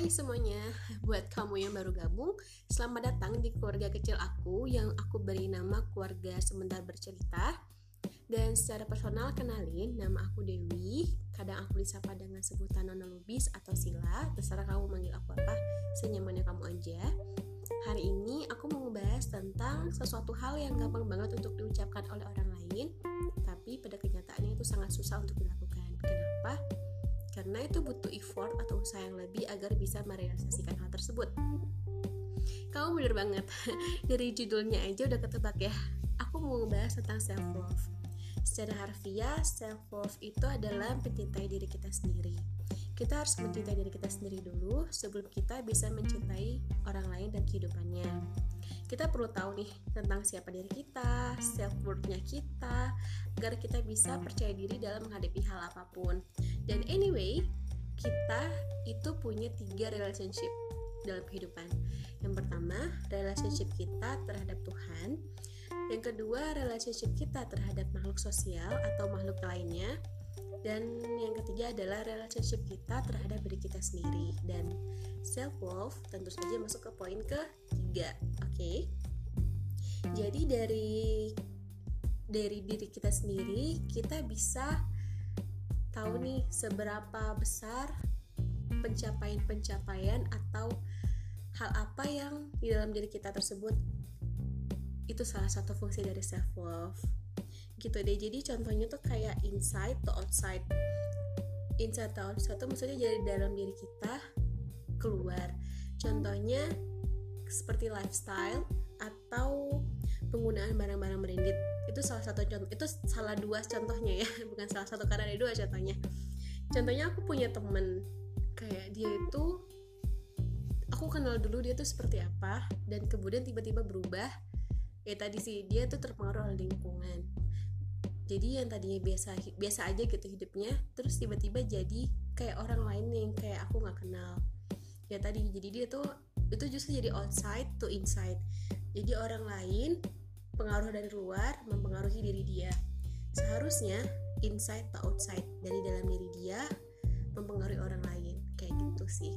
Hai semuanya, buat kamu yang baru gabung, selamat datang di keluarga kecil aku yang aku beri nama keluarga sebentar bercerita. Dan secara personal kenalin, nama aku Dewi. Kadang aku disapa dengan sebutan Nona Lubis atau Sila, terserah kamu manggil aku apa, senyamannya kamu aja. Hari ini aku mau ngebahas tentang sesuatu hal yang gampang banget untuk diucapkan oleh orang lain, tapi pada kenyataannya itu sangat susah untuk dilakukan. Kenapa? Karena itu butuh effort atau usaha yang lebih agar bisa merealisasikan hal tersebut. Kamu bener banget, dari judulnya aja udah ketebak ya. Aku mau ngebahas tentang self love. Secara harfiah, self love itu adalah mencintai diri kita sendiri. Kita harus mencintai diri kita sendiri dulu sebelum kita bisa mencintai orang lain dan kehidupannya kita perlu tahu nih tentang siapa diri kita, self worthnya kita, agar kita bisa percaya diri dalam menghadapi hal apa pun. Dan anyway, kita itu punya tiga relationship dalam kehidupan. Yang pertama, relationship kita terhadap Tuhan. Yang kedua, relationship kita terhadap makhluk sosial atau makhluk lainnya dan yang ketiga adalah relationship kita terhadap diri kita sendiri dan self love tentu saja masuk ke poin ketiga oke okay? jadi dari dari diri kita sendiri kita bisa tahu nih seberapa besar pencapaian-pencapaian atau hal apa yang di dalam diri kita tersebut itu salah satu fungsi dari self love gitu deh. Jadi contohnya tuh kayak inside to outside. Inside to outside tuh maksudnya jadi dalam diri kita keluar. Contohnya seperti lifestyle atau penggunaan barang-barang itu salah satu contoh itu salah dua contohnya ya bukan salah satu karena ada dua contohnya. Contohnya aku punya temen kayak dia itu aku kenal dulu dia tuh seperti apa dan kemudian tiba-tiba berubah. Ya tadi sih dia tuh terpengaruh oleh lingkungan. Jadi yang tadinya biasa biasa aja gitu hidupnya terus tiba-tiba jadi kayak orang lain yang kayak aku nggak kenal. Ya tadi jadi dia tuh itu justru jadi outside to inside. Jadi orang lain pengaruh dari luar mempengaruhi diri dia. Seharusnya inside to outside dari dalam diri dia mempengaruhi orang lain. Kayak gitu sih.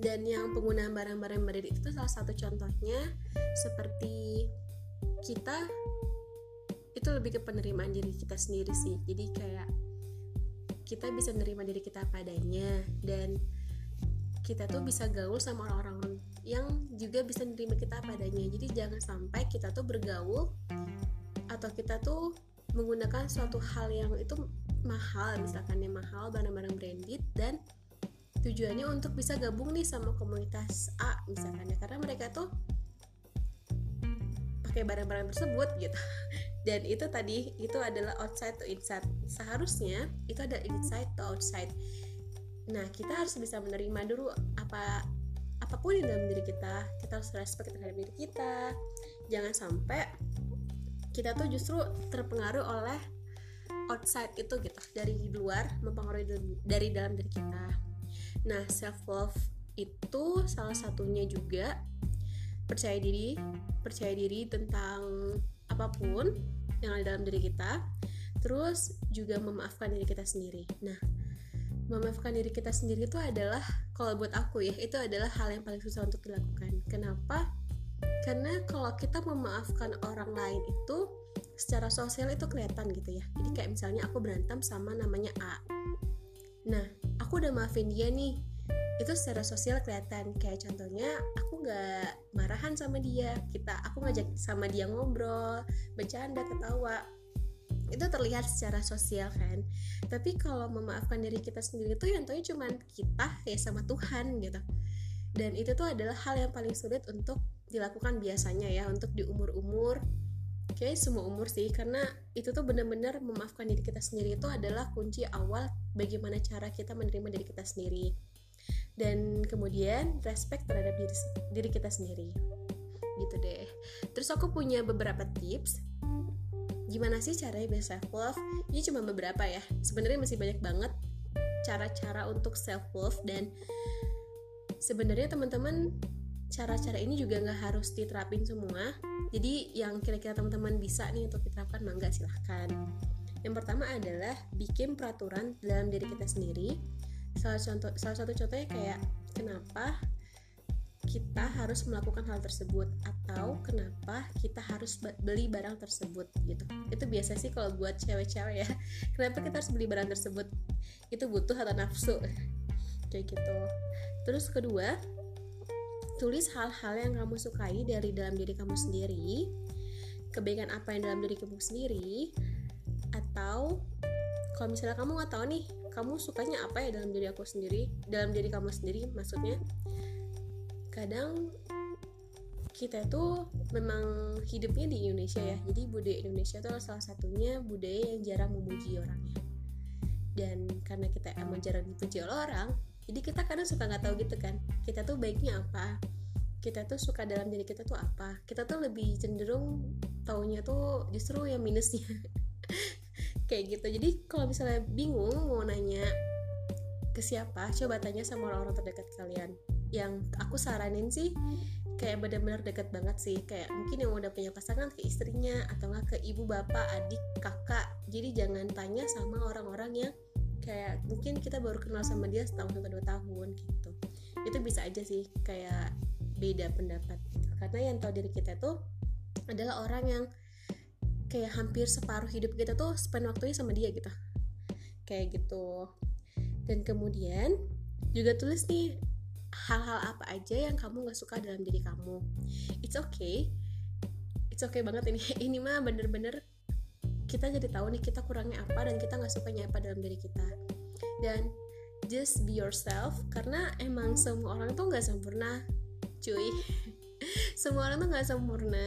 Dan yang penggunaan barang-barang beredit itu salah satu contohnya seperti kita itu lebih ke penerimaan diri kita sendiri sih. Jadi kayak kita bisa menerima diri kita padanya dan kita tuh bisa gaul sama orang-orang yang juga bisa menerima kita padanya. Jadi jangan sampai kita tuh bergaul atau kita tuh menggunakan suatu hal yang itu mahal misalkan yang mahal barang-barang branded dan tujuannya untuk bisa gabung nih sama komunitas A misalkan ya. Karena mereka tuh pakai barang-barang tersebut gitu. Dan itu tadi itu adalah outside to inside. Seharusnya itu ada inside to outside. Nah kita harus bisa menerima dulu apa apa pun yang dalam diri kita kita harus respect terhadap diri kita. Jangan sampai kita tuh justru terpengaruh oleh outside itu gitu dari luar mempengaruhi dari dalam diri kita. Nah self love itu salah satunya juga percaya diri percaya diri tentang apa pun yang ada dalam diri kita terus juga memaafkan diri kita sendiri. Nah memaafkan diri kita sendiri itu adalah kalau buat aku ya itu adalah hal yang paling susah untuk dilakukan. Kenapa? Karena kalau kita memaafkan orang lain itu secara sosial itu kelihatan gitu ya. Jadi kayak misalnya aku berantem sama namanya A. Nah aku udah maafin dia nih. Itu secara sosial kelihatan. Kayak contohnya aku nggak marahan sama dia. Kita aku ngajak sama dia ngobrol bercanda ketawa itu terlihat secara sosial kan. Tapi kalau memaafkan diri kita sendiri itu yang tahu cuma kita ya sama Tuhan gitu. Dan itu tuh adalah hal yang paling sulit untuk dilakukan biasanya ya untuk di umur-umur. Kayak semua umur sih karena itu tuh benar-benar memaafkan diri kita sendiri itu adalah kunci awal bagaimana cara kita menerima diri kita sendiri. Dan kemudian respect terhadap diri, diri kita sendiri. Gitu deh. Terus aku punya beberapa tips gimana sih caranya biar self love ini cuma beberapa ya. Sebenarnya masih banyak banget cara-cara untuk self love dan sebenarnya teman-teman cara-cara ini juga nggak harus diterapin semua. Jadi yang kira-kira teman-teman bisa nih untuk diterapkan mangga silahkan. Yang pertama adalah bikin peraturan dalam diri kita sendiri. Salah contoh salah satu contohnya kayak kenapa kita harus melakukan hal tersebut atau kenapa kita harus beli barang tersebut gitu. Itu biasa sih kalau buat cewek-cewek ya. Kenapa kita harus beli barang tersebut? Itu butuh atau nafsu. Kayak gitu. Terus kedua tulis hal-hal yang kamu sukai dari dalam diri kamu sendiri kebaikan apa yang dalam diri kamu sendiri atau kalau misalnya kamu nggak tahu nih kamu sukanya apa ya dalam diri aku sendiri dalam diri kamu sendiri maksudnya kadang kita itu memang hidupnya di Indonesia ya. Jadi budaya Indonesia itu salah satunya budaya yang jarang memuji orangnya. Dan karena kita emang jarang dipuji oleh orang jadi kita kadang suka nggak tahu gitu kan kita tuh baiknya apa? Kita tuh suka dalam diri kita tuh apa? Kita tuh lebih cenderung taunya tuh justru yang minusnya. Kayak gitu. Jadi kalau misalnya bingung mau nanya ke siapa coba tanya sama orang-orang terdekat kalian yang aku saranin sih kayak benar-benar dekat banget sih. Kayak mungkin yang udah punya pasangan ke istrinya atau nggak ke ibu bapak adik kakak. Jadi jangan tanya sama orang-orang yang kayak mungkin kita baru kenal sama dia setahun atau dua tahun gitu. Itu bisa aja sih kayak beda pendapat. Karena yang tahu diri kita tuh adalah orang yang kayak hampir separuh hidup kita tuh spend waktunya sama dia gitu. Kayak gitu. Dan kemudian juga tulis nih hal-hal apa aja yang kamu gak suka dalam diri kamu. It's okay. It's okay banget ini. Ini mah bener-bener kita jadi tahu nih kita kurangnya apa dan kita nggak sukanya apa dalam diri kita. Dan just be yourself karena emang semua orang tuh nggak sempurna cuy. Semua orang tuh nggak sempurna.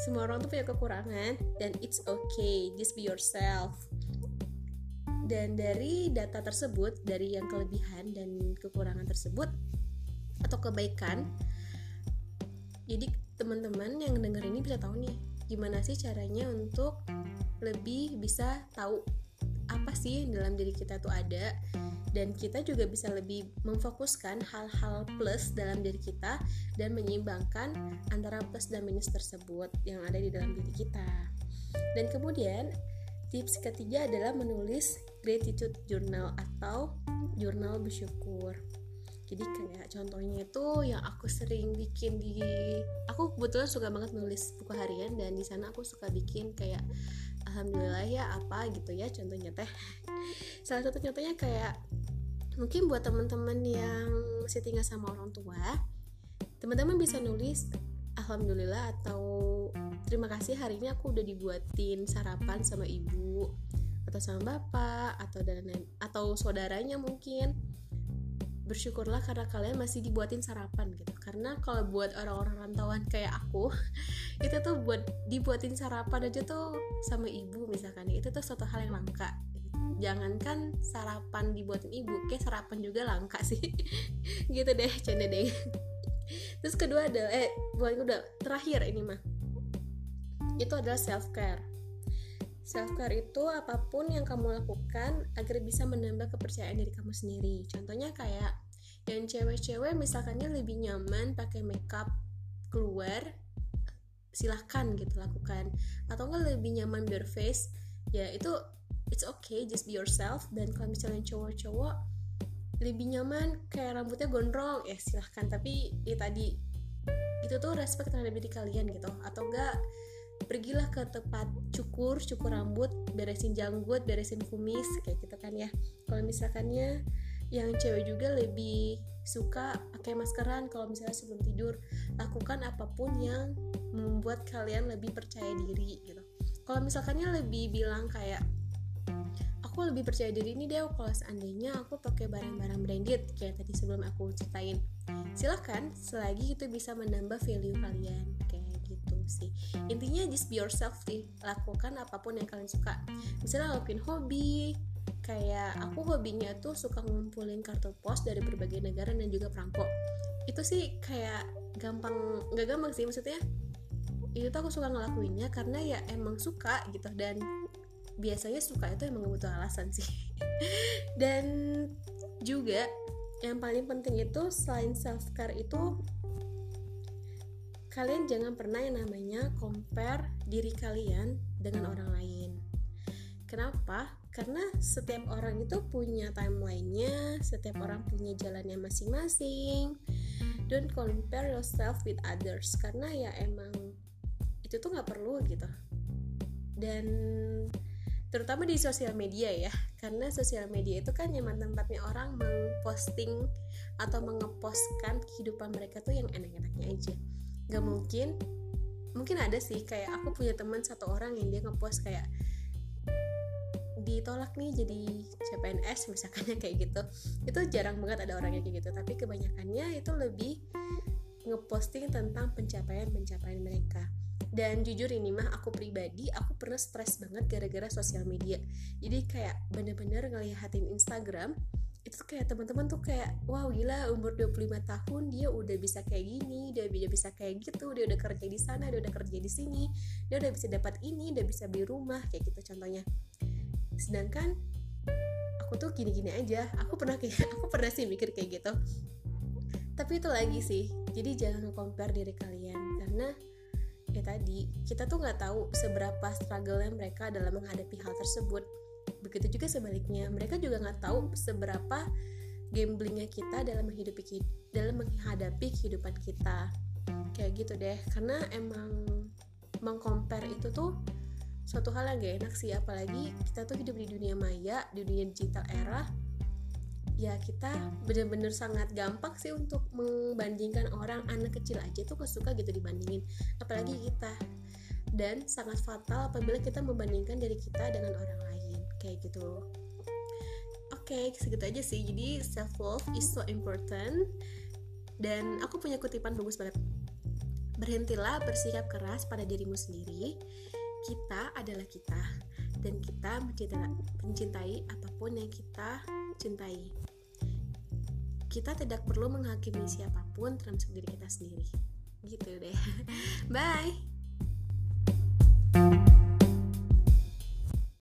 Semua orang tuh punya kekurangan dan it's okay. Just be yourself. Dan dari data tersebut dari yang kelebihan dan kekurangan tersebut atau kebaikan jadi teman-teman yang denger ini bisa tahu nih gimana sih caranya untuk lebih bisa tahu apa sih yang dalam diri kita tuh ada dan kita juga bisa lebih memfokuskan hal-hal plus dalam diri kita dan menyeimbangkan antara plus dan minus tersebut yang ada di dalam diri kita. Dan kemudian tips ketiga adalah menulis gratitude journal atau jurnal bersyukur. Jadi kayak contohnya itu yang aku sering bikin di aku kebetulan suka banget nulis buku harian dan di sana aku suka bikin kayak alhamdulillah ya apa gitu ya contohnya teh. Salah satu contohnya kayak mungkin buat teman-teman yang masih tinggal sama orang tua teman-teman bisa nulis alhamdulillah atau terima kasih hari ini aku udah dibuatin sarapan sama ibu atau sama bapak atau dan atau saudaranya mungkin bersyukurlah karena kalian masih dibuatin sarapan gitu. Karena kalau buat orang-orang rantauan kayak aku itu tuh buat dibuatin sarapan aja tuh sama ibu misalkan. Itu tuh suatu hal yang langka. Jangankan sarapan dibuatin ibu kayak sarapan juga langka sih. Gitu deh canda deh. Terus kedua adalah eh bukan udah terakhir ini mah. Itu adalah self care self care itu apa pun yang kamu lakukan agar bisa menambah kepercayaan diri kamu sendiri. Contohnya kayak yang cewek-cewek misalkannya lebih nyaman pakai makeup keluar silahkan gitu lakukan. Atau enggak lebih nyaman bare face ya itu it's okay just be yourself. Dan kalau misalnya cowok-cowok lebih nyaman kayak rambutnya gondrong ya silahkan. Tapi ya tadi itu tuh respect terhadap diri kalian gitu. Atau enggak pergilah ke tempat cukur cukur rambut beresin janggut beresin kumis kayak gitu kan ya. Kalau misalkannya yang cewek juga lebih suka pakai maskeran kalau misalnya sebelum tidur. Lakukan apa pun yang membuat kalian lebih percaya diri gitu. Kalau misalkannya lebih bilang kayak aku lebih percaya diri ini deh kalau seandainya aku pakai barang-barang branded kayak tadi sebelum aku ceritain. Silahkan selagi itu bisa menambah value kalian kayak gitu sih. Intinya just be yourself sih lakukan apa pun yang kalian suka. Misalnya lakuin hobi kayak aku hobinya tuh suka ngumpulin kartu pos dari berbagai negara dan juga perangko. Itu sih kayak gampang nggak gampang sih maksudnya itu tuh aku suka ngelakuinnya karena ya emang suka gitu dan biasanya suka itu emang butuh alasan sih. Dan juga yang paling penting itu selain self care itu kalian jangan pernah yang namanya compare diri kalian dengan orang lain Kenapa? Karena setiap orang itu punya timelinenya, setiap orang punya jalannya masing-masing. Don't compare yourself with others karena ya emang itu tuh nggak perlu gitu. Dan terutama di sosial media ya, karena sosial media itu kan nyaman tempatnya orang mengposting atau mengepostkan kehidupan mereka tuh yang enak-enaknya aja. Gak mungkin, mungkin ada sih kayak aku punya teman satu orang yang dia ngepost kayak ditolak nih jadi CPNS misalkan kayak gitu. Itu jarang banget ada orang yang kayak gitu tapi kebanyakannya itu lebih ngeposting tentang pencapaian-pencapaian mereka. Dan jujur ini mah aku pribadi aku pernah stres banget gara-gara sosial media. Jadi kayak bener-bener ngeliatin Instagram itu kayak teman-teman tuh kayak wow gila umur 25 tahun dia udah bisa kayak gini dia udah bisa kayak gitu dia udah kerja di sana dia udah kerja di sini dia udah bisa dapat ini udah bisa beli rumah kayak gitu contohnya sedangkan aku tuh gini-gini aja. Aku pernah kayak aku pernah sih mikir kayak gitu. Tapi itu lagi sih. Jadi jangan compare diri kalian. Karena ya tadi kita tuh nggak tahu seberapa struggle-nya mereka dalam menghadapi hal tersebut. Begitu juga sebaliknya. Mereka juga nggak tahu seberapa gamblingnya kita dalam menghidupi dalam menghadapi kehidupan kita. Kayak gitu deh. Karena emang mengcompare itu tuh suatu hal yang gak enak sih apalagi kita tuh hidup di dunia maya di dunia digital era. Ya kita bener-bener sangat gampang sih untuk membandingkan orang anak kecil aja tuh kesuka gitu dibandingin apalagi kita. Dan sangat fatal apabila kita membandingkan diri kita dengan orang lain kayak gitu oke okay, segitu aja sih. Jadi self love is so important. Dan aku punya kutipan bagus banget. Berhentilah bersikap keras pada dirimu sendiri kita adalah kita dan kita mencintai, apa pun yang kita cintai. Kita tidak perlu menghakimi siapa pun termasuk diri kita sendiri. Gitu deh. Bye.